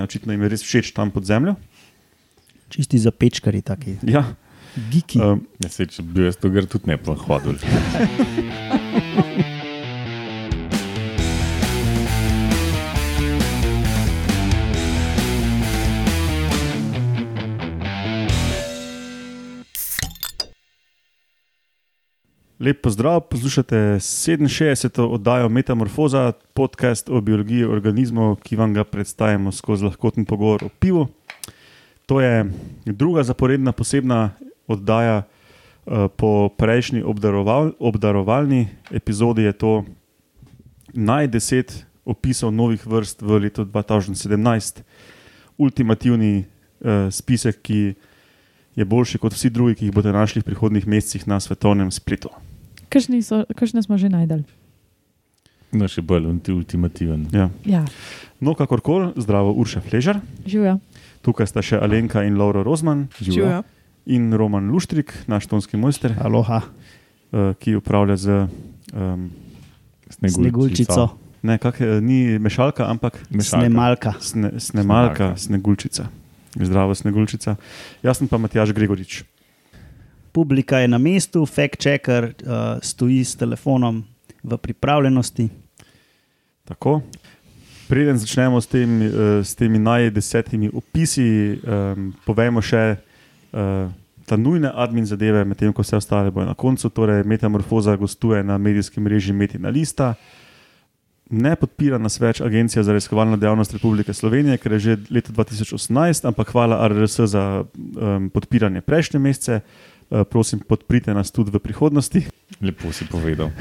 ne, očitno jim je res všeč tam pod zemljo. Čisti za pečkari, taki. Ja, Giki. um, Ja, sej, če bi jaz to gre tudi ne bi hodil. Lep pozdrav, poslušate 67. oddajo Metamorfoza, podcast o biologiji organizmov, ki vam ga predstavljamo skozi lahkoten pogovor o pivu. To je druga zaporedna posebna oddaja eh, po prejšnji obdaroval, obdarovalni epizodi. Je to najdeset opisov novih vrst v letu 2017, ultimativni uh, spisek, ki je boljši kot vsi drugi, ki jih boste našli v prihodnih mesecih na svetovnem spletu. Kakšne smo že najdel? No, še bolj ulti- ultimativen. Ja. Ja, No, kakorkoli, zdravo, Urša Fležer, živijo. tukaj sta še Alenka in Laura Rozman Živijo. in Roman Luštrik, naš tonski mojster, Aloha, uh, ki upravlja z. Um, sneguljčico, ne, kak, ni mešalka, ampak Mešalka. snemalka. sne, snemalka, Snemalka. sneguljčica. Zdravo, sneguljčica. Jaz sem pa Matjaš Gregorič. Publika je na mestu, fact-checker uh, stoji s telefonom v pripravljenosti. Tako. Preden začnemo s, tem, uh, s temi najdesetimi opisi, um, povemo še uh, ta nujne admin zadeve, medtem ko vse ostale bojo na koncu. Torej, Metamorfoza gostuje na medijskem mreži Metina Lista. Ne podpira nas več Agencija za raziskovalno dejavnost Republike Slovenije, ker je že leta 2018, ampak hvala RRS za um, podpiranje prejšnje mesece. Uh, prosim, podprite nas tudi v prihodnosti. Lepo si povedal.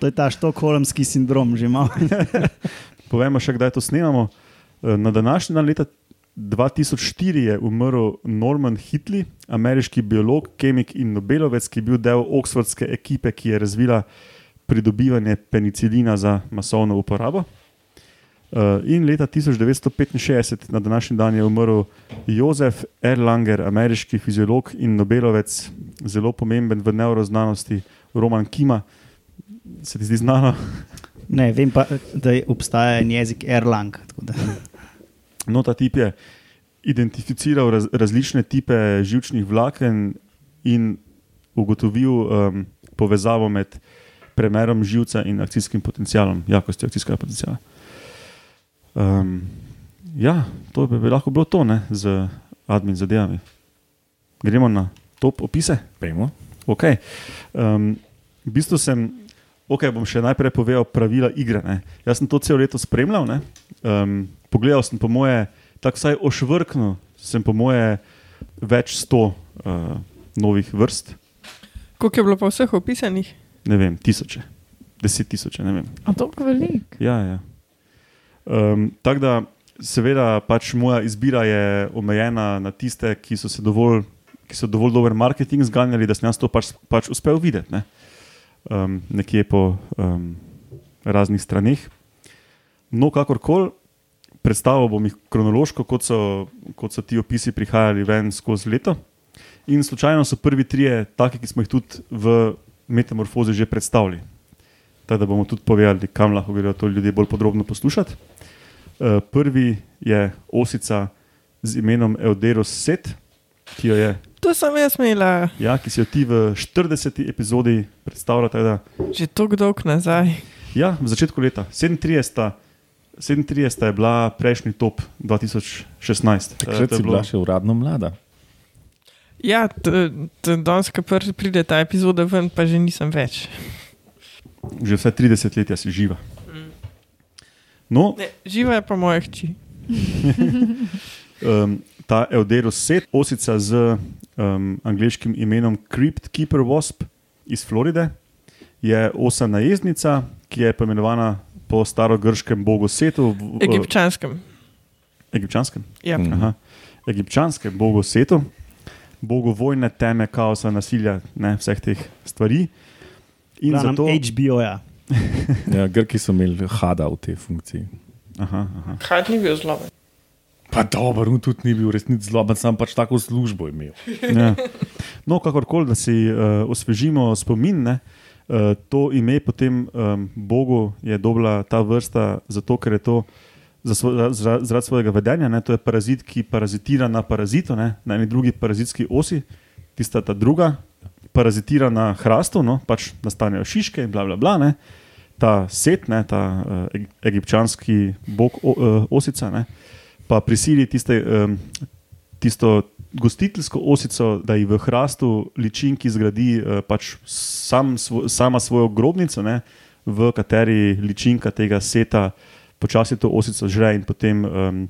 To je ta štokholmski sindrom, že malo. Povemo še, kdaj to snemamo. Eh, Na današnji dan leta 2004 je umrl Norman Hitley, ameriški biolog, kemik in Nobelovec, ki je bil del oksfordske ekipe, ki je razvila pridobivanje penicilina za masovno uporabo. Eh, In leta 1965, na današnji dan, je umrl Jozef Erlanger, ameriški fiziolog in Nobelovec, zelo pomemben v neuroznanosti, Roman Kima. Se ti zdi znano? Ne, vem pa, da obstaja en jezik Erlang. No, ta tip je identificiral raz, različne type žilčnih vlaken in ugotovil um, povezavo med premerom živca in akcijskim potencialom, jakostjo akcijskega potenciala. Um, ja, to bi, bi lahko bilo to ne, z admin zadevami. Gremo na top opise. Pejmo. Okay. Um, v bistvu sem, ok, bom še najprej povedal pravila igre. Ne. Jaz sem to celo leto spremljal. ne. Um, pogledal sem, po moje, tako vsaj ošvrkno, sem po moje več sto uh, novih vrst, Koliko je bilo pa vseh opisanih? ne vem, tisoče, deset tisoče, ne vem. A to je veliko. Ja, ja. Um, Tako da, seveda, pač moja izbira je omejena na tiste, ki so, se dovolj, ki so dovolj dober marketing zganjali, da sem jaz to pač, pač uspel videti. Ne? Um, nekje po um, raznih straneh. No, kakorkoli, predstavil bom jih kronološko, kot so, kot so ti opisi prihajali ven skozi leto. In slučajno so prvi trije, taki, ki smo jih tudi v metamorfozi že predstavili. Tako da bomo tudi povedali, kam lahko gredo to ljudje bolj podrobno poslušati. Uh, prvi je osica z imenom Euderus Set, ki, jo je, To sem jaz imela ja, ki si jo ti v 40. epizodi predstavlja. tako Da, že tako dolgo nazaj. ja, v začetku leta 37. 37 je bila prejšnji top 2016. Takrat Eh, si bilo- bila še uradno mlada. Ja, danes, ko prvi pride ta epizoda ven, pa že nisem več. Že vse 30 let si živa. No, Ne, živa je pa moja hči. um, ta Euderus Set, osica z um, angliškim imenom Crypt Keeper Wasp iz Floride, je osa najezdnica, ki je poimenovana po starogrškem bogu Setu, v- v- Egipčanskem. egipčanskem, Ja. Mm. aha, egipčanskem bogu Setu, bogu vojne, teme, kaosa, nasilja, ne, vseh teh stvari. In Glavnem zato, HBO-ja. Ja, Grki so imeli hada v tej funkciji. aha, aha. Kaj ni bil zloben? Pa dobro, on tudi ni bil resnici zloben, sam pač tako službo imel. Ja. No, kakorkoli, da si uh, osvežimo spomin, ne, uh, to ime potem um, Bogu je dobila ta vrsta, zato ker je to za svo, za, zaradi svojega vedenja. Ne? To je parazit, ki parazitira na parazitu, ne? na eni drugi parazitski osi, tista ta druga, parazitira na hrastu, no? pač nastanejo šiške in bla bla bla. Ne? Ta set, ne? ta uh, egipčanski bog o, uh, osica, ne? pa prisili tiste, um, tisto gostiteljsko osico, da ji v hrastu ličinki zgradi uh, pač sam, svo, sama svojo grobnico, ne? v kateri ličinka tega seta počasi to osico žre in potem um,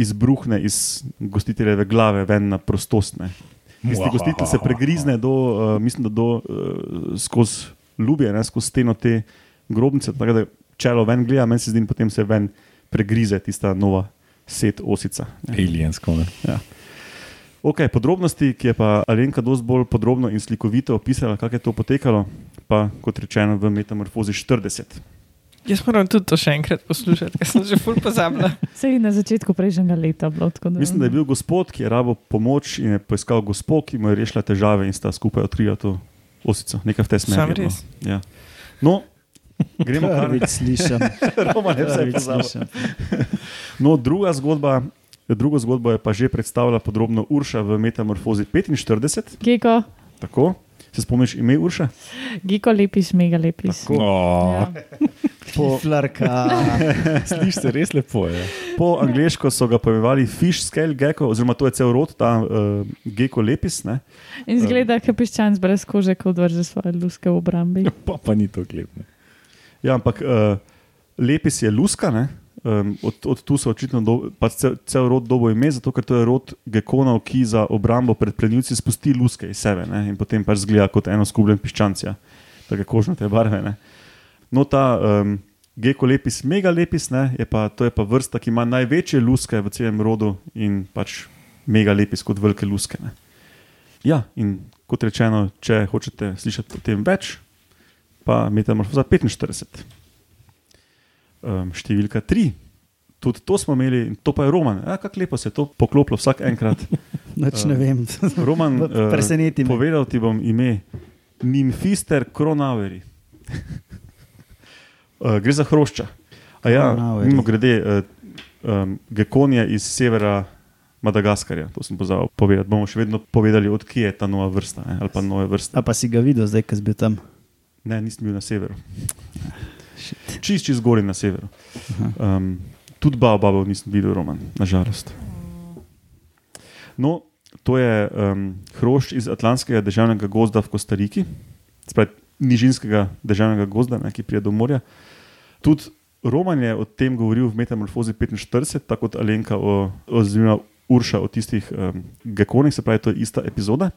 izbruhne iz gostiteljeve glave ven na prostost. Tisti gostitelj se pregrizne do, uh, mislim, da do uh, skozi ljubje, ne, skozi steno te grobnice, tako da čelo ven gleda, meni se zdi, in potem se ven pregrize tista nova set osica. Aliensko. ne. Ok, podrobnosti, ki je pa Alenka dosti bolj podrobno in slikovito opisala, kako je to potekalo, pa kot rečeno v Metamorfozi 40. Jaz moram tudi to še enkrat poslušati, ker sem že ful pozabila. Sej na začetku prejšnjega leta bilo tako. Mislim, da je bil gospod, ki je rabo pomoč in je poiskal gospod, ki mu je rešila težave in sta skupaj odkrila to osico. Nekaj v tej smeri. Sam res? Ja. No, gremo kar Prvič slišim. Roman je vse pozabil. slišim. No, druga zgodba. Drugo zgodbo je pa že predstavila podrobno Urša v Metamorfozi 45. Geko, Tako. Se spomniš ime Urša? Geko lepis, mega lepis. Tako. Oh, Ja. Po, Flarka. Slišiš se res lepo. Je. po angliško so ga pojmenovali fish scale gecko, oziroma to je cel rod, ta uh, gecko lepis. Ne? In zgleda, kot piščanc brez kože, ko odvrže svoje luske v obrambi. Pa, pa ni to klepne. Ja, ampak uh, lepis je luska. Ne? Um, od, od tu so očitno do, pač cel, cel rod dobo ime, zato ker to je rod gekonov, ki za obrambo pred plenilci spusti luske iz sebe ne? in potem pač zgleda kot eno skubljen piščancija, tako kožne te barve. Ne? No, ta um, geko lepis, mega lepis, ne? je pa, to je pa vrsta, ki ima največje luske v celem rodu in pač mega lepis kot velike luske. Ne? Ja, in kot rečeno, če hočete slišati o tem več, pa metamorfoza 45 um, številka tri. Tudi to smo imeli, to pa je Roman. Ja, kako lepo se je to poklopilo vsak enkrat. Noč ne vem. Roman, uh, Preseneti me. povedal ti bom ime Nimfister Kronaveri. gre za hrošča. A ja, mimo grede, um, gekon je iz severa Madagaskarja, to sem pozabil povedati. Bomo še vedno povedali, odkje je ta nova vrsta ne, ali pa nove vrste. A pa si ga videl zdaj, ko si bil tam? Ne, nisem bil na severu. Čist, čist zgoraj na severu. Um, tudi Baobabov nisem videl, Roman, nažalost. No, to je um, hrošč iz Atlantskega državnega gozda v Kostariki, spravi nižinskega državnega gozda, ne, ki pride do morja. Tudi Roman je o tem govoril v Metamorfozi 45, tako kot Alenka o, oziroma Urša o tistih um, gekonih, se pravi, to je ista epizoda.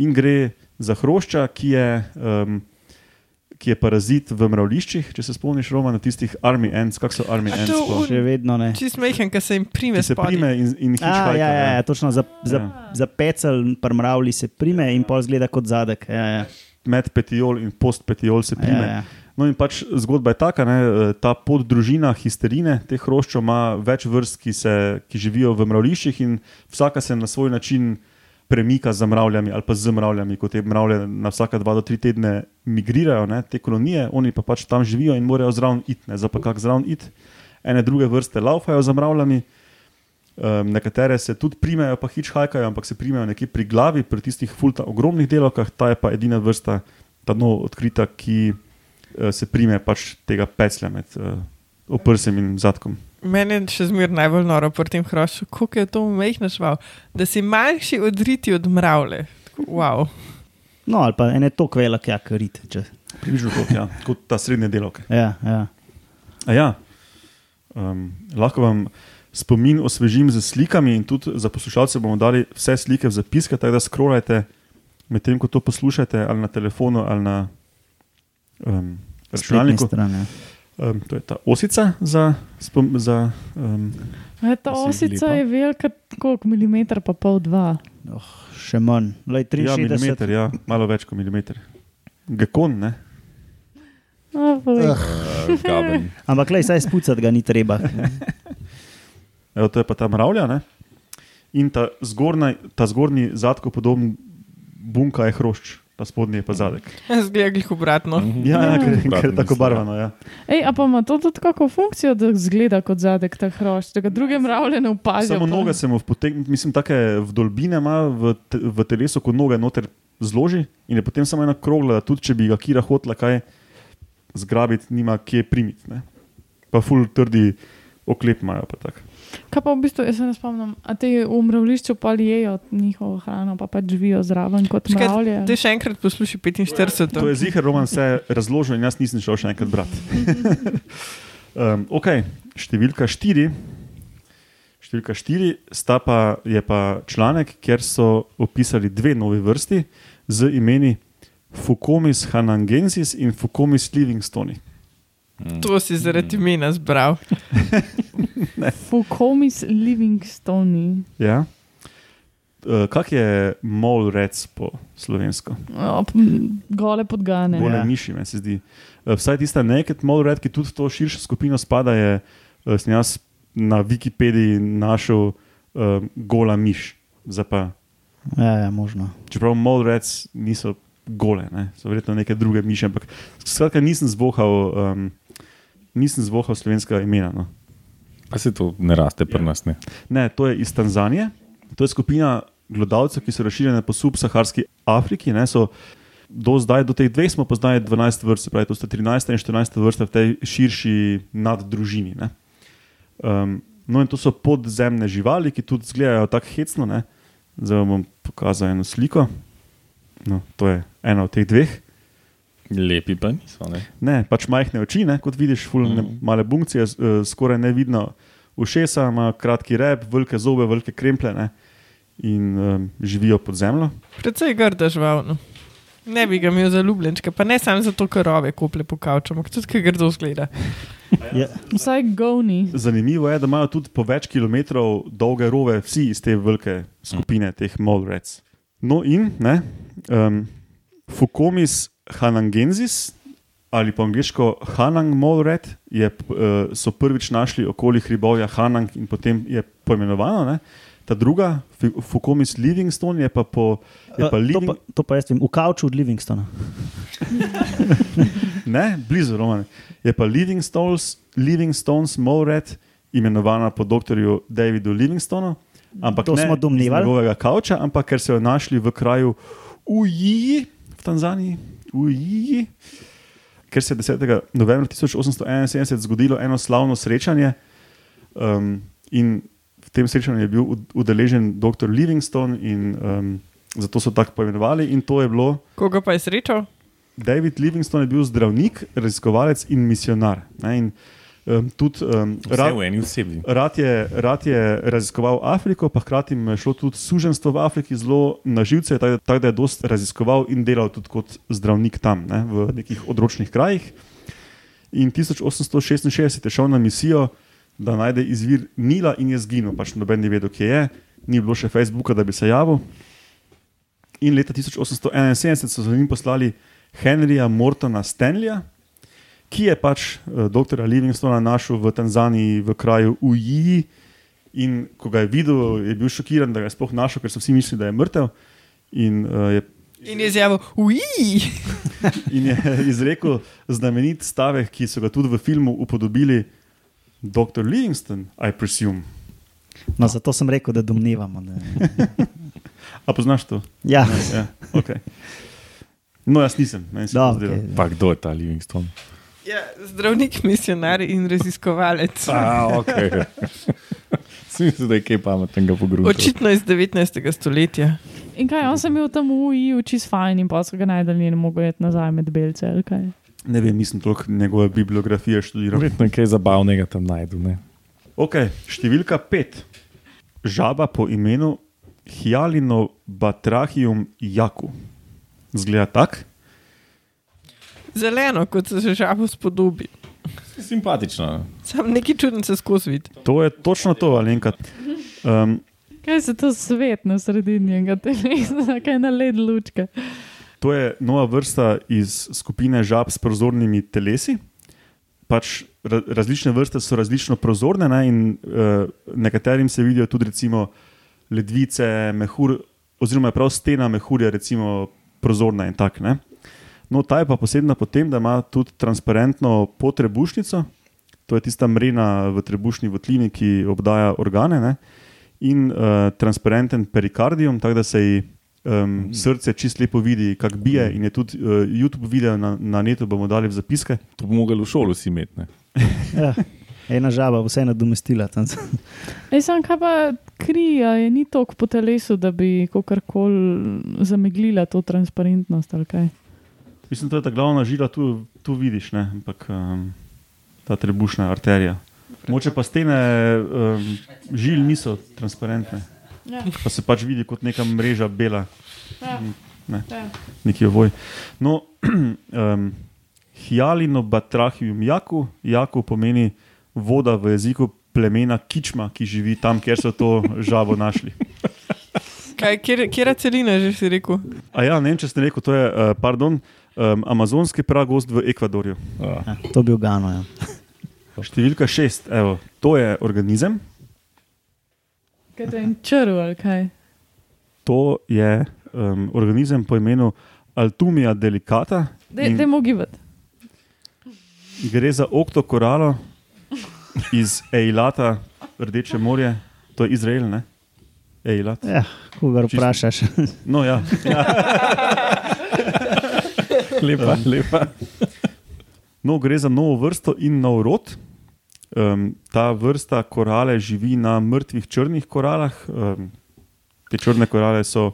In gre za hrošča, ki je. Um, Ki je parazit v mravliščih, če se spomniš, Roman, tistih army ants, kako so army ants. to Še vedno ne. Čist mehen, ki se jim prime se prime in, in A, hitchhika. ja, ja, ja, točno za, za, Ja. za pecel, prmravli se prime in pol zgleda kot zadek. Ja, ja. Med petiol in postpetiol se prime. Ja, ja. No in pač zgodba je taka, ne, ta poddružina histerine, teh hroščov ima več vrst, ki, se, ki živijo v mravliščih in vsaka se na svoj način premika z mravljami ali pa z mravljami, kot te mravlje na vsaka dva do tri tedne migrirajo, ne, te kolonije, oni pa pač tam živijo in morajo zraven iti, za pa kak zraven iti. Ene druge vrste laufajo za mravljami, um, nekatere se tudi primejo, pa hitchhikajo, ampak se primejo nekje pri glavi, pri tistih fulta ogromnih delovkah, ta je pa edina vrsta, ta nov odkrita, ki uh, se prime pač tega peclja med uh, oprsem in zadkom. Mene je še zmeraj najbolj noro pri tem hrošču, kako je to mehna šval, da si manjši odriti od mravlje. Tako, Wow. No, ali pa ene tok velik, jak rit. Če. Približno kot, ja, kot ta srednje delovke. Ja, ja. A ja, um, lahko vam spomin osvežim z slikami, in tudi za poslušalce bomo dali vse slike v zapiske, tako da scrollajte medtem, ko to poslušate, ali na telefonu, ali na um, računalniku. Stran, ja. Um, to je ta osica za. Spom, za um, Ja, ta osica je velika, koliko milimeter, pa pol dva. Oh, še manj, Lej, ja, 63. milimeter, ja, malo več kot milimeter. Gekon, ne? Ah. Uh. Ampak lej, saj spucati ga ni treba. Evo, to je pa ta mravlja. Ne? In ta, zgornja, ta zgornji zadko podoben bunka je hrošč. Ta spodnji je pa zadek. Zgleda jih obratno. Ja, ja ker, ker je Obratno tako mislim, barvano. Ja. Ej, a pa ima to tudi kako funkcijo, da zgleda kot zadek ta hrošč, da ga druge mravlje ne opazijo. Samo pa- noge se mu potegne, mislim, take vdolbine ima v, te, v telesu, kot noge noter zloži in je potem samo ena krogla, da tudi če bi ga kira hotla kaj zgrabiti, nima kje primiti. ne. Pa ful trdi oklep imajo. pa tako. Kaj pa v bistvu, jaz se ne spomnim, a te v mravlišču pa jejo njihovo hrano, pa pač živijo zraven kot Škaj, mravlje. Te še enkrat poslušaj 45. To je zihar, Roman se razložil in jaz nisem šel še enkrat brati. um, ok, številka štiri. Številka štiri sta pa, je pa članek, kjer so opisali dve novi vrsti z imeni Fukomis hanangensis in Fukomis livingstoni. To si zaradi imena zbral. Fukomis Livingstoni. Ja? Uh, kak je mol rec po slovensko? O, p- Gole podgane. Bolje Ja. miši, meni se zdi. Uh, vsaj tista naked mol red, ki tudi v to širšo skupino spada, je uh, sem jaz na Wikipediji našel uh, gola miš. Ja, ja, možno. čeprav mol reds niso gole, ne? so verjetno neke druge miše, ampak skratka nisem zvohal, um, nisem zvohal slovenskega imena. No. Pa se to ne raste pri nas. Ne? Ne, to je iz Tanzanije. To je skupina glodavcev, ki so razširjene po subsaharski Afriki. Ne, so do zdaj, do teh dveh smo poznali 12 vrst, pravi, to sta 13 in 14 vrsta v tej širši naddružini. ne. Um, no, in to so podzemne živali, ki tudi izgledajo tako hecno. Ne. Zdaj vam bom pokazal eno sliko. No, to je ena od teh dveh. Lepi pa niso. Ne? Ne, pač majhne oči, ne, kot vidiš, ful, ne, male bunkcije, uh, skoraj nevidno ušesa, ima kratki rep, velike zobe, velike kremple ne, in um, živijo pod zemljo. Predvsej grda žival. No. Ne bi ga imel za ljubljenčke, pa ne samo zato, ker rove kople po kavču, ampak tudi, ker grdo zgleda. Ja, Vsaj govni. Zanimivo je, da imajo tudi po več kilometrov dolge rove, vsi iz te velike skupine, teh molrec. No, in ne, um, Fukomis hanangensis ali po angliško Hanang molred je, uh, so prvič našli okoli hribovja Hanang in potem je poimenovano. Ne. Ta druga, Fu- Fukomis Livingstone, je pa po. Je pa to, living, pa, to pa jaz vem, v kavču od Livingstona. Ne, blizu Romane. Je pa Livingstones, Livingstones Molred, imenovana po dr. Davidu Livingstonu. Ampak To ne smo domnevali. njegovega kavča, ampak ker so jo našli v kraju Ujiji v Tanzaniji. Ujiji. Ker se je 10. novembra 1871 zgodilo eno slavno srečanje, um, in v tem srečanju je bil ud- udeležen dr. Livingstone, in um, zato so tako poimenovali. In to je bilo Koga pa je srečal? David Livingstone je bil zdravnik, raziskovalec in misionar. Ne, in, um, tudi, um, rad, v eni osebi. rad, je, rad je raziskoval Afriko, pa hkrati je šlo tudi suženstvo v Afriki zelo na živce, tako tak, da je dosti raziskoval in delal tudi kot zdravnik tam, ne, v nekih odročnih krajih. In 1866 je šel na misijo, da najde izvir Nila in je zginil, pač noben ni vedel, kje je, ni bilo še Facebooka, da bi se javil. In leta 1871 so za njim poslali Henryja Mortona Stanleya, ki je pač uh, dr. Livingstona našel v Tanzaniji, v kraju Ujiji. In ko ga je videl, je bil šokiran, da ga je sploh našel, ker so vsi mislili, da je mrtev. In, uh, je, In je izjavil, uji. in je izrekel znamenit stavek, ki so ga tudi v filmu upodobili, dr. Livingston, I presume. No, zato sem rekel, da domnevamo. A poznaš to? Ja, Ja, okay. No, jaz nisem. meni se je da, to zdelo. okay. Pa kdo je ta Livingstone? Ja, zdravnik, misionar in raziskovalec. A, ok. Smisel, da je kaj pametnega pogrunil. Očitno iz 19. stoletja. In kaj, on sem bil tam v UI, čist fajn in pa so ga najdeli in mogel iti nazaj med belce. ali kaj? Ne vem, nisem toliko njegove bibliografije študiral. Verjetno je kaj zabavnega tam najdu. Ne? Ok, številka pet. Žaba po imenu Hialino Batrahium Jaku. Zgleda tako. Zeleno, kot se že žabo spodobi. Simpatično. Sam neki čuden se skozi vidi. To je točno to, ali enkrat. Um, Kaj se to svet na sredini njega telesa, kaj na led lučke. to je nova vrsta iz skupine žab s prozornimi telesi. Pač ra različne vrste so različno prozorne, ne, in uh, nekaterim se vidijo tudi recimo ledvice, mehur, oziroma je prav stena mehurja, recimo prozorna in tak. Ne? No, ta je pa posebna po tem, da ima tudi transparentno potrebušnico, to je tista mrena v trebušni votlini, ki obdaja organe, ne? in uh, transparenten perikardium, tako da se ji um, srce čist lepo vidi, kako bije. In je tudi uh, YouTube video na, na netu, bomo dali v zapiske. To bi mogli v šolo si imeti. ne. Ja. Ena žaba, vse nadomestila. tam. Ej, sam kaj pa kri, a je ni toliko po telesu, da bi kakorkoli zameglila to transparentnost ali kaj. Mislim, da je ta glavna žila, tu, tu vidiš, ne? ampak um, ta trebušna arterija. Moče pa stene um, žil niso transparentne, Ja, pa se pač vidi kot neka mreža bela, ja, Ne. ja. neki ovoj. No, um, hialino batrahium jaku, jaku pomeni voda v jeziku plemena Kičma, ki živi tam, kjer so to žabo našli. Kaj, kjer, kjera celina že si rekel? A ja, ne vem, če ste rekel, to je uh, pardon, um, amazonski pragost v Ekvadorju. A, Ja, to bi ugano. Ja. Številka šest, evo, to je organizem, Kaj to je črv ali kaj? to je um, organizem po imenu Altumija delicata. In- Dajmo gibati. Gre za oktokoralo iz Eilata, Rdeče morje, to je Izrael, ne? Eilat. Ja, kogar vprašaš. No, ja. lepa, lepa. no, gre za novo vrsto in nov rod. Um, ta vrsta korale živi na mrtvih črnih koralah. Um, te črne korale so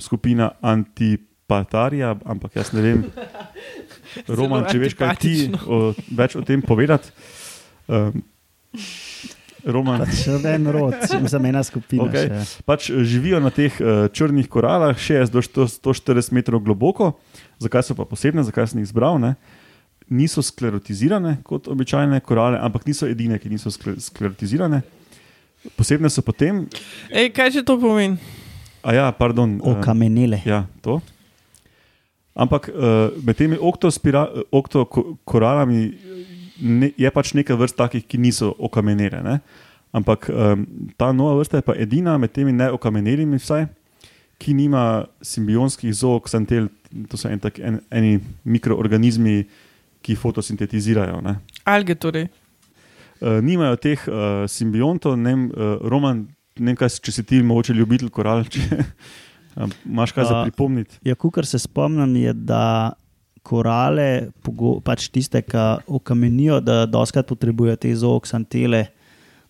skupina Antipatarija, ampak jaz ne vem, Roman, če veš, kaj ti o, več o tem povedati. Um, Roman, Pač en rod, sem ena skupina. Še. pač eh, živijo na teh uh, črnih koralah, 60 do 140 metrov globoko. Zakaj so pa posebne, zakaj sem jih izbral? Ne? Niso sklerotizirane kot običajne korale, ampak niso edine, ki niso skle sklerotizirane. Posebne so potem, Ej, kaj že to pomeni? a ja, pardon. eh, Okamenele. Ja, to. Ampak uh, med temi oktokoralami ne, je pač nekaj vrst takih, ki niso okamenele. Ne? Ampak um, ta nova vrsta je pa edina med temi neokamenelimi, vsaj, ki nima simbionskih zooksantel, to so en tak, en, eni mikroorganizmi, ki fotosintetizirajo. Ne? Alge torej. Uh, nimajo teh uh, simbiontov, ne uh, Roman, ne kaj, če si ti mogoče ljubitelj koral, če imaš kaj za pripomniti. Ja, kar se spomnim, je, da korale, pač tiste, ki okamenijo, da doskrat potrebujejo te zooksantele,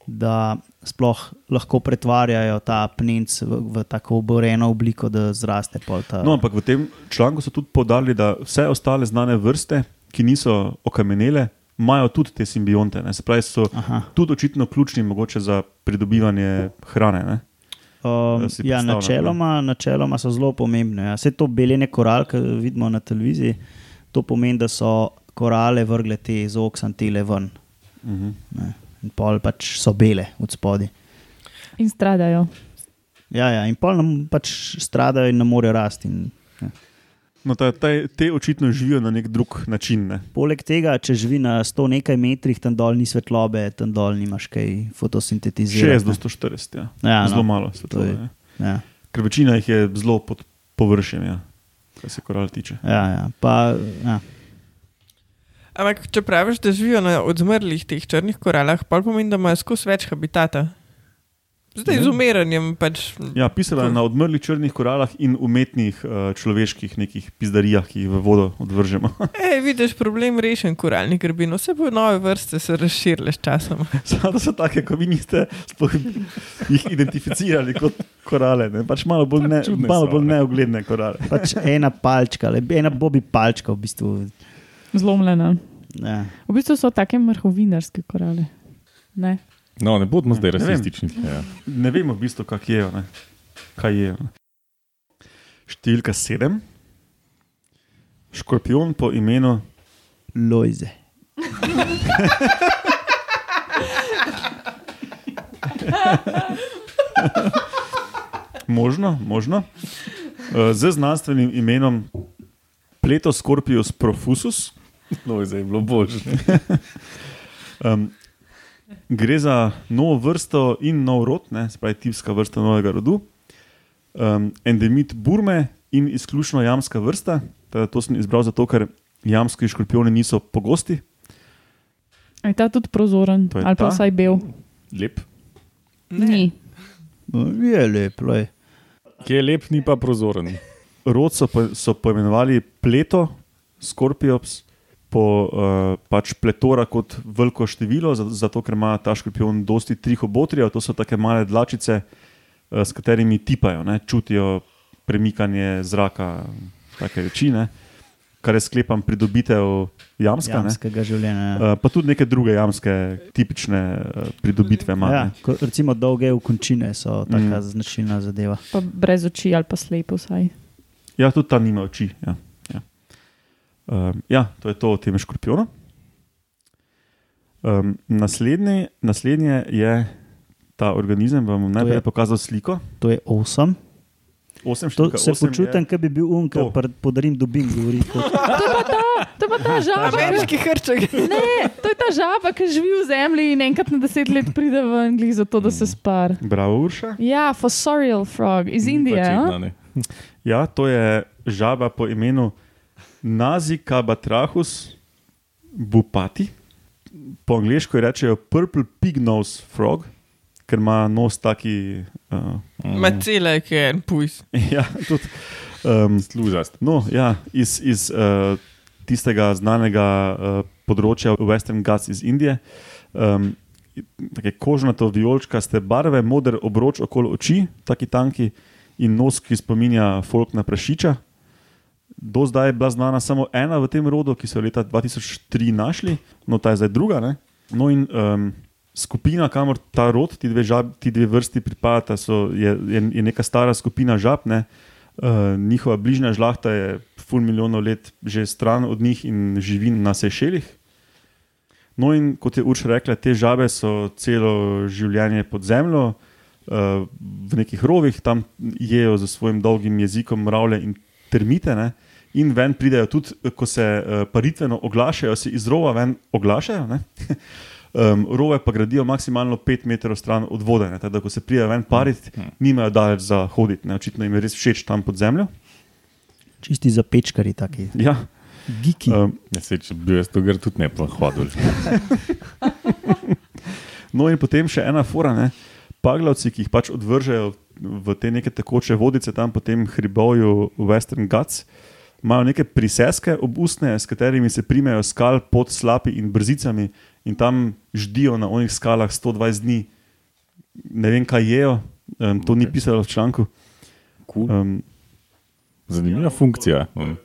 da sploh lahko pretvarjajo ta pnenc v, v tako oboreno obliko, da zraste pol ta. No, ampak v tem članku so tudi podarili, da vse ostale znane vrste, ki niso okamenele, imajo tudi te simbionte. Ne? Se pravi, so Aha. tudi očitno ključni mogoče za pridobivanje hrane. Ne? Um, ja, načeloma, načeloma so zelo pomembne. Ja. Vse to beljenje koral, ki vidimo na televiziji, to pomeni, da so korale vrgle te zooksantele ven. Uh -huh. Ne. In pol pač so bele od spodaj. In stradajo. Ja, ja, in pol nam pač stradajo in ne morejo rasti. In, ja. no, ta, ta, te očitno živijo na nek drug način. Ne? Poleg tega, če živi na 100 nekaj metrih, tam dol ni svetlobe, tam dol nimaš kaj fotosintetizirati. 60 do 140, ja. Ja, zelo no. malo svetlobe. je- Ja. Ja, Ker večina jih je zelo pod površjem, ja, kar se koral tiče. ja, ja. Pa, ja. Ampak, če praviš, da živijo na odmrlih teh črnih koralah, pa pomeni, da imajo skozi več habitata. Zdaj z Ne. umiranjem pač. Ja, pisala je na odmrlih črnih koralah in umetnih uh, človeških nekih pizdarijah, ki jih v vodo odvržemo. Ej, vidiš, problem rešen koralni grbin. Vse bo nove vrste se razširile s časom. Samo da so take, ko vi niste jih identificirali kot korale. Ne? Pač malo bolj, ne, malo bolj ne. neugledne korale. Pač ena palčka, ali ena bobi palčka v bistvu. Zlomljena. Ja. V bistvu so take mrhovinarske korale. Ne? No, ne bodimo zdaj Ne vem. rasistični. Ja. Ne vemo v bistvu, kak jejo, ne? kaj jejo. Ne? Številka sedem. Škorpion po imenu Lojze. možno, možno, eh, z znanstvenim imenom Pletoscorpius profusus. No, zdaj je bilo božje. Um, gre za novo vrsto in nov rod, ne, pravi tipska vrsta novega rodu. Um, endemit Burme in izključno jamska vrsta. Teda To sem izbral zato, ker jamski škorpioni niso pogosti. Je ta tudi prozoren ali pa ta. vsaj bel? Lep. Ni. No, je lep, lej. Ki je lep, ni pa prozoren. Rod so, po, so poimenovali pleto, Scorpiops, po uh, pač pletora kot veliko število, zato, ker ima ta škorpion dosti trih obotrijev, to so take male dlačice, uh, s katerimi tipajo, ne, čutijo premikanje zraka, take reči, ne, kar je sklepam pridobitev jamska. ne. Jamskega življenja. ja. Uh, pa tudi neke druge jamske, tipične uh, pridobitve ima. Ja, ne. ko, recimo dolge ukončine so taka Mm. značilna zadeva. Pa brez oči ali pa slep vsaj. Ja, tudi ta nima oči. Ja. Um, ja to je to o tem škorpionu. Um, naslednji, naslednje je ta organizem. Vam bom najprej je- pokazal sliko. To je osem. Osem To številka se počutim, kot bi bil um, to. ki podarim dobim. Govori, kot, To je pa ta žaba. ki- Ameriški hrček. Ne, to je ta žaba, ki živi v zemlji in enkrat na deset let pride v Anglijo zato, da se spar. Je, bravo, Urša. Ja, fossorial frog iz Indije. Pač a? jedna, ne. Ja, to je žaba po imenu Nazikabatrahus bupati. Po angliško rečejo Purple Pig Nose Frog, ker ima nos taki. Uh, Macele, ki je en pujs. ja, tudi. Um, Služast. No, ja, iz, iz uh, tistega znanega uh, področja Western Ghats iz Indije. Um, Take kožnato, vijoličkaste barve, moder obroč okoli oči, taki tanki in nos, ki spominja folk na prašiča. Do zdaj je bila znana samo ena v tem rodu, ki so jo leta 2003 našli, no ta je zdaj druga. Ne? No in um, skupina, kamor ta rod, ti dve, žab, ti dve vrsti pripadata, so, je, je, je neka stara skupina žab. Ne? Uh, njihova bližnja žlahta je ful milijonov let že stran od njih in živi na Sešelih. No, in kot je Urš rekla, te žabe so celo življenje pod zemljo, uh, v nekih rovih, tam jejo z svojim dolgim jezikom mravlje in termite. Ne? In ven pridejo tudi, ko se uh, paritveno oglašajo, se iz rova ven oglašajo. ne. Um, rove pa gradijo maksimalno 5 metrov stran od vode, ne, tako da ko se pridejo ven pariti, nimajo daleč za hoditi. Ne. Očitno jim je res všeč tam pod zemljo. čisti za pečkari, taki Ja, giki. um, Ja, sej, če bi bil jaz to gre tudi ne pa hodil. No, in potem še ena fora, ne? paglavci, ki jih pač odvržejo v te neke tekoče vodice, tam po tem hribovju Western Ghats, imajo neke priseske obustne, s katerimi se primejo skal pod slapi in brzicami in tam ždijo na onih skalah 120 dni. Ne vem, kaj jejo, um, to ni Ok. pisalo v članku. Cool. Um, Zanimiva funkcija. Mm.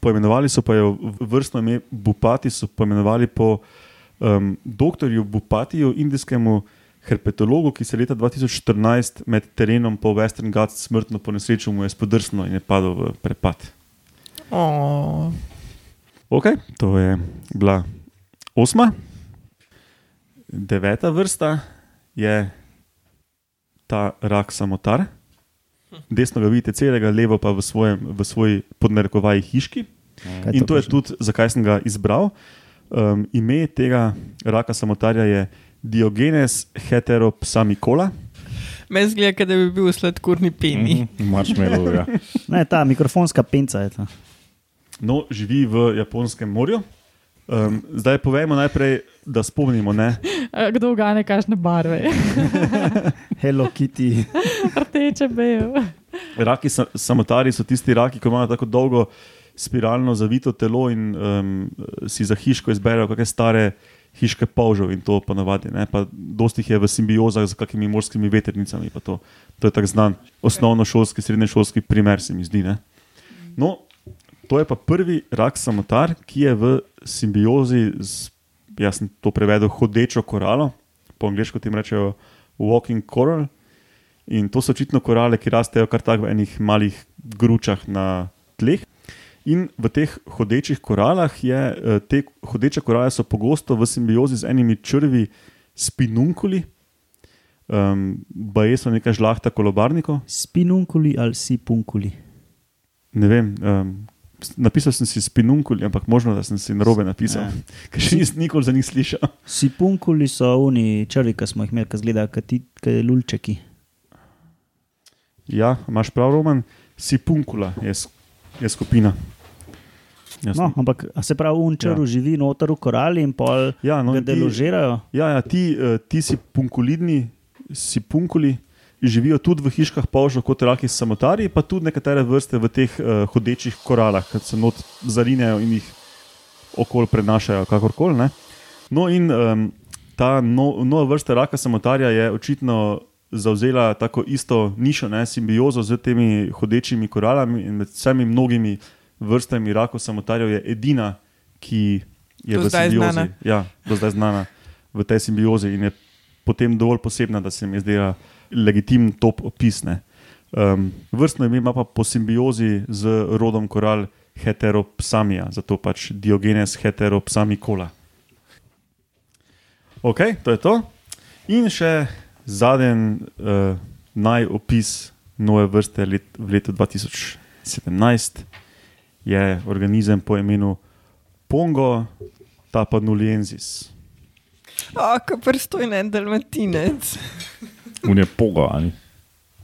Poimenovali so pa jo vrstno ime Bupati, so poimenovali po um, doktorju Bupatiju, indijskemu herpetologu, ki se je leta 2014 med terenom po Western Ghats smrtno ponesrečil, mu je spodrsnilo in je padel v prepad. Oh. Ok, to je bila osma. Deveta vrsta je ta rak samotar. Desno ga vidite celega, levo pa v, svojem, v svoji podnarekovaji hiški. Kaj In to je počne? tudi, zakaj sem ga izbral. Um, ime tega raka samotarja je Diogenes heteropsamikola. Meni zgleda, da bi bil sladkorni peni. Marshmallow, ja. Ne, ta mikrofonska penca je to. No, živi v Japonskem morju. Um, zdaj povejmo najprej, da spomnimo. Ne? Kdo gane kakšne barve? Hello Kitty. Rdeče, bel. Raki sa, samotari so tisti raki, ki imajo tako dolgo spiralno zavito telo in um, si za hiško izberejo kakšne stare hiške polžev in to ponavadi. Ne? Pa dosti jih je v simbiozah z kakimi morskimi veternicami. pa To, to je tak znan osnovnošolski, srednješolski primer, se mi zdi. Ne? No, to je pa prvi rak samotar, ki je v simbiozi z, jaz sem to prevedel, hodečo koralo, po angliško tem rečejo walking coral. In to so očitno korale, ki rastejo kar tako v enih malih gručah na tleh. In v teh hodečih koralah je, eh, te hodeče korale so pogosto v simbiozi z enimi črvi spinunkuli, um, baje so neka žlahta kolobarnikov. Spinunkuli ali sipunkuli. Ne vem, um, napisal sem si spinunkuli, ampak možno, da sem si narobe napisal, Ja. ker še nisem nikoli za njih slišal. Sipunkuli so oni črvi, ki smo jih imeli, ki zgledajo kot lulčeki. Ja, imaš prav, Roman. Sipunkula je, je skupina. Jaz No, ampak se pravi, unčaru Ja. živi noter v korali in pol Ja, no, in ti- deložirajo. Ja, ja ti, eh, ti si punkulidni, si punkuli, živijo tudi v hiškah polžov kot raki samotari, pa tudi nekatere vrste v teh uh, hodečih koralah, ki se not zarinejo in jih okol prenašajo, kakorkoli. ne. No, in um, ta no, nova vrsta raka samotarja je očitno zauzela tako isto nišo, ne, simbiozo z temi hodečimi koralami in med vsemi mnogimi vrstami rakov samotarjev je edina, ki je Do v simbiozi. znana. Ja, do zdaj znana v tej simbiozi in je potem dovolj posebna, da se mi zdela legitimen top opisne. Um, vrstno ime ima pa po simbiozi z rodom koral Heteropsamia, zato pač Diogenes heteropsamikola. Ok, to je to. In še zadnji uh, najopis nove vrste let, v letu 2017 je organizem po imenu Pongo tapanuliensis. O, ko prstoj en dalmatinec. Un je pogo, ali?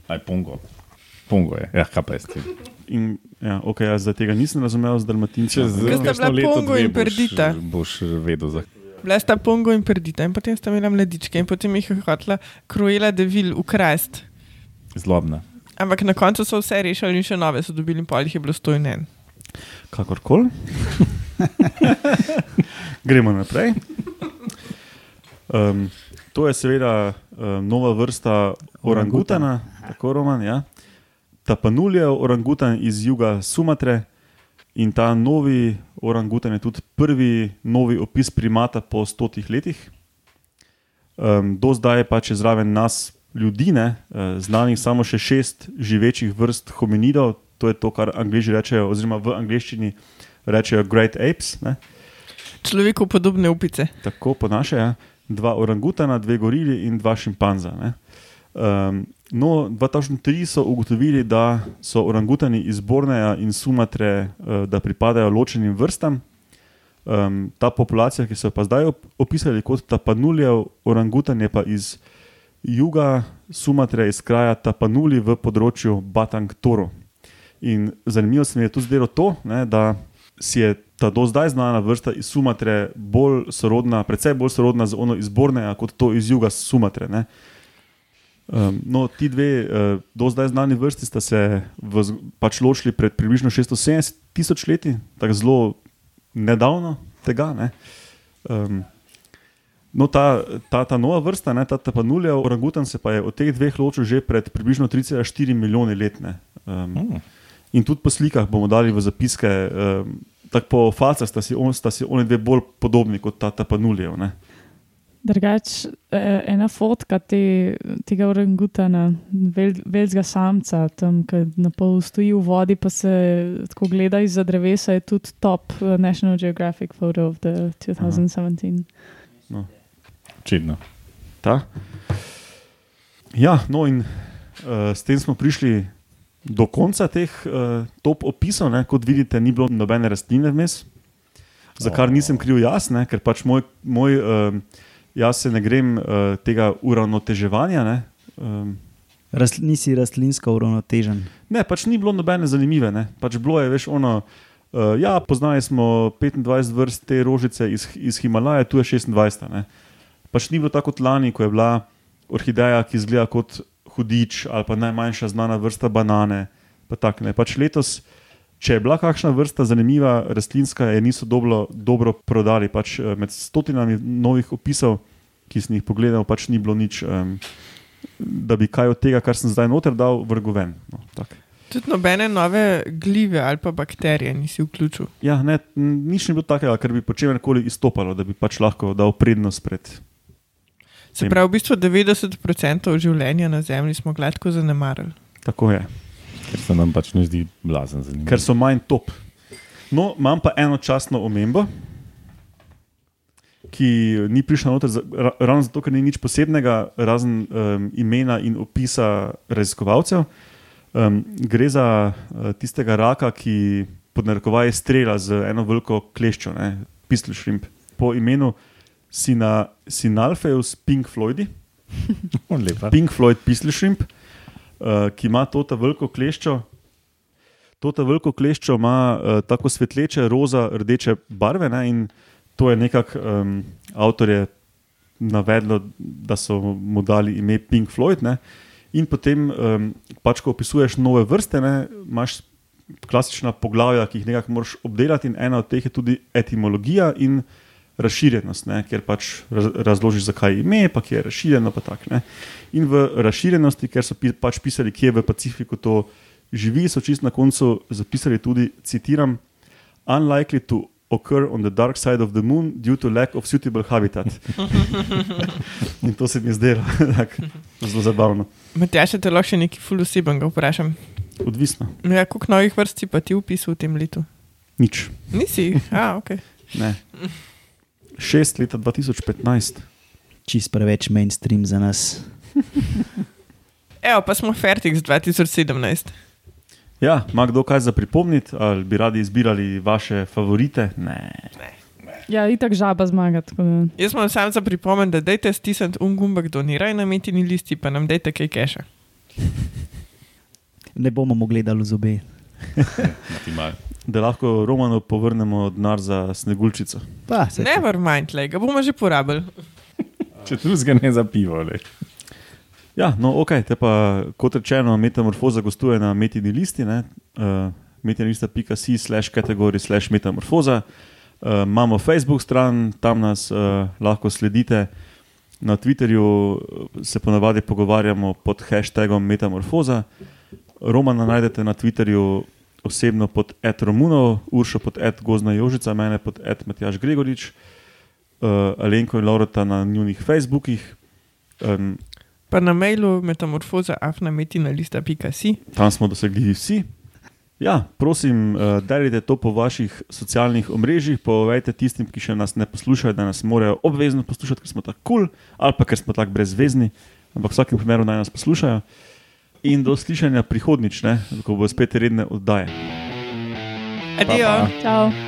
Aj pongo. Pongo je, ja, kaj pa je s tem. In, ja, okay, jaz zdaj tega nisem razumel z dalmatincem. Čez Ker sta kakšno bila leto, Pongo dve in boš- Perdita. Boš vedel, za Bila sta Pongo in Perdita in potem sta imela mladičke in potem jih je hotela Cruella de Vil ukrast. zlobna. Ampak na koncu so vse rešili in še nove so dobili in pol jih je bilo stoj en. Kakorkoli. Gremo naprej. Um, to je seveda um, nova vrsta orangutana, tako roman. Ja. Tapanuljev orangutan iz juga Sumatre in ta novi orangutan je tudi prvi novi opis primata po stotih letih. Um, do zdaj pa če zraven nas ljudi, ne, uh, znanih samo še šest živečih vrst hominidov, to je to, kar angliži rečejo, oziroma v angleščini rečejo Great Apes. Ne. Človeku podobne upice. Tako po naše, ja. Dva orangutana, dve gorili in dva šimpanza. ne. Um, no, 2003 so ugotovili, da so orangutani iz Borneja in Sumatre, uh, da pripadajo ločenim vrstam. Um, ta populacija, ki so jo pa zdaj op- opisali kot tapanuljev, orangutan je pa iz juga Sumatre, iz kraja Tapanuli v področju Batang Toro. In zanimivo se mi je tudi zdelo to, ne, da si je ta do zdaj znana vrsta iz Sumatre bolj sorodna, predvsej bolj sorodna z ono iz Borneja, kot to iz juga Sumatre. Um, no, ti dve uh, do zdaj znani vrsti sta se v, pač ločili pred približno 670 tisoč leti, tako zelo nedavno tega. Ne. Um, no, ta, ta, ta nova vrsta, ne, ta tapanulja orangutan, se pa je od teh dveh ločil že pred približno 3,4 milijone let. Um, Hmm. In tudi po slikah bomo dali v zapiske, um, tako po facah sta si, on, sta si oni dve bolj podobni kot ta tapanuljev. ne. Drugač, eh, ena fotka te, tega orangutana, vel, velikega samca, tam, ki na pol stoji v vodi, pa se tako gleda iz drevesa, je tudi top eh, National Geographic photo of the 2017. Čedno. Ta. Ja, no, in uh, s tem smo prišli do konca teh uh, top opisov. Ne? Kot vidite, ni bilo nobene rastline vmes, za kar nisem kriv jaz, ne? ker pač moj, moj uh, jaz se ne grem uh, tega uravnoteževanja. Ne? Um, Rast, nisi rastlinsko uravnotežen. Ne, pač ni bilo nobene zanimive. Ne. Pač bilo je, veš, ono. Uh, ja, poznali smo 25 vrst te rožice iz, iz Himalaje, tu je 26. Ne. Pač ni bilo tako kot lani, ko je bila orhideja, ki izgleda kot hudič ali pa najmanjša znana vrsta banane. Pa tak, ne. pač letos, če je bila kakšna vrsta zanimiva, rastlinska, je niso dobro, dobro prodali. Pač, eh, med stotinami novih opisov, ki sem jih pogledal, pač ni bilo nič. Um, da bi kaj od tega, kar sem zdaj noter dal, vrgel ven. No, tak. Tudi nobene nove glive ali pa bakterije nisi vključil. ja, ne, nič ni bilo takega, kar bi po čemer izstopalo, da bi pač lahko dal prednost pred. Se pravi, v bistvu 90% življenja na Zemlji smo gladko zanemarili. Tako je, Ker se nam pač ne zdi blazen zanimivo. ker so manj top. No, imam pa eno častno omembo, ki ni prišla noter, za- ra- ravno zato, ker ni nič posebnega, razen um, imena in opisa raziskovalcev. Um, gre za uh, tistega raka, ki pod narekovaji strela z eno veliko kleščo, pistol shrimp, po imenu Sina, Sinalfeus Pink Floydi. Pink Floyd Pistol Shrimp, uh, ki ima to ta veliko kleščo. To ta veliko kleščo ima uh, tako svetleče, roza, rdeče barve ne, in to je nekako um, avtor je navedlo, da so mu dali ime Pink Floyd. Ne, in potem, um, pač, ko opisuješ nove vrste, ne, imaš klasična poglavja, ki jih nekako moraš obdelati, in ena od teh je tudi etimologija in razširjenost, ne, ker pač raz, razložiš, zakaj je ime, pa kje je razširjeno. Pa tak, ne. in v razširjenosti, ker so pi, pač pisali, kje v Pacifiku to živi, so čist na koncu zapisali tudi, citiram, unlikely to occur on the dark side of the moon due to lack of suitable habitat. in to se mi je zdelo tak, zelo zabavno. Matjaš, te lahko še nekaj ful osebnega vprašam. Odvisno, Ja, koliko novih vrst si pa ti upisal v tem letu? nič. Nisi, a, ok. Ne. Šest leta 2015. Čist preveč mainstream za nas. Evo, pa smo fertik z 2017. Ja, ima kdo kaj za pripomniti, ali bi radi izbirali vaše favorite? Ne. Ja, itak žaba zmaga. Jaz sem sam za pripomen, da dajte stisniti un gumbek doniraj na metini listi, pa nam dajte kaj keša. Ne bomo mogli dati v zobe. Da lahko Romanu povrnemo denar za sneguljčico. Pa. Never mind, le, ga bomo že porabili. Če drugega ne za pivo. Le. Ja, no, ok, te pa kot rečeno, metamorfoza gostuje na metini listi, uh, metinalista.si slash kategorij slash metamorfoza. Uh, imamo Facebook stran, tam nas uh, lahko sledite. Na Twitterju eh, se ponavadi pogovarjamo pod hashtagom Metamorfoza. Romana najdete na Twitterju osebno pod Ed Romunov, Uršo pod Ed Gozna Jožica, mene pod Ed Matjaš Gregorič, uh, Alenko in Laurota na njunih Facebookih. Um, Pa na mailu metamorfoza afnametinalista.si. tam smo dosegli vsi. Ja, prosim, uh, delite to po vaših socialnih omrežjih, povejte tistim, ki še nas ne poslušajo, da nas morajo obvezno poslušati, ker smo tako kul cool, ali pa ker smo tako brezvezni, ampak v vsakem primeru naj nas poslušajo. In do slišanja prihodnič, ne, ko bo spet redne oddaje. Adijo. Pa, pa. Čau.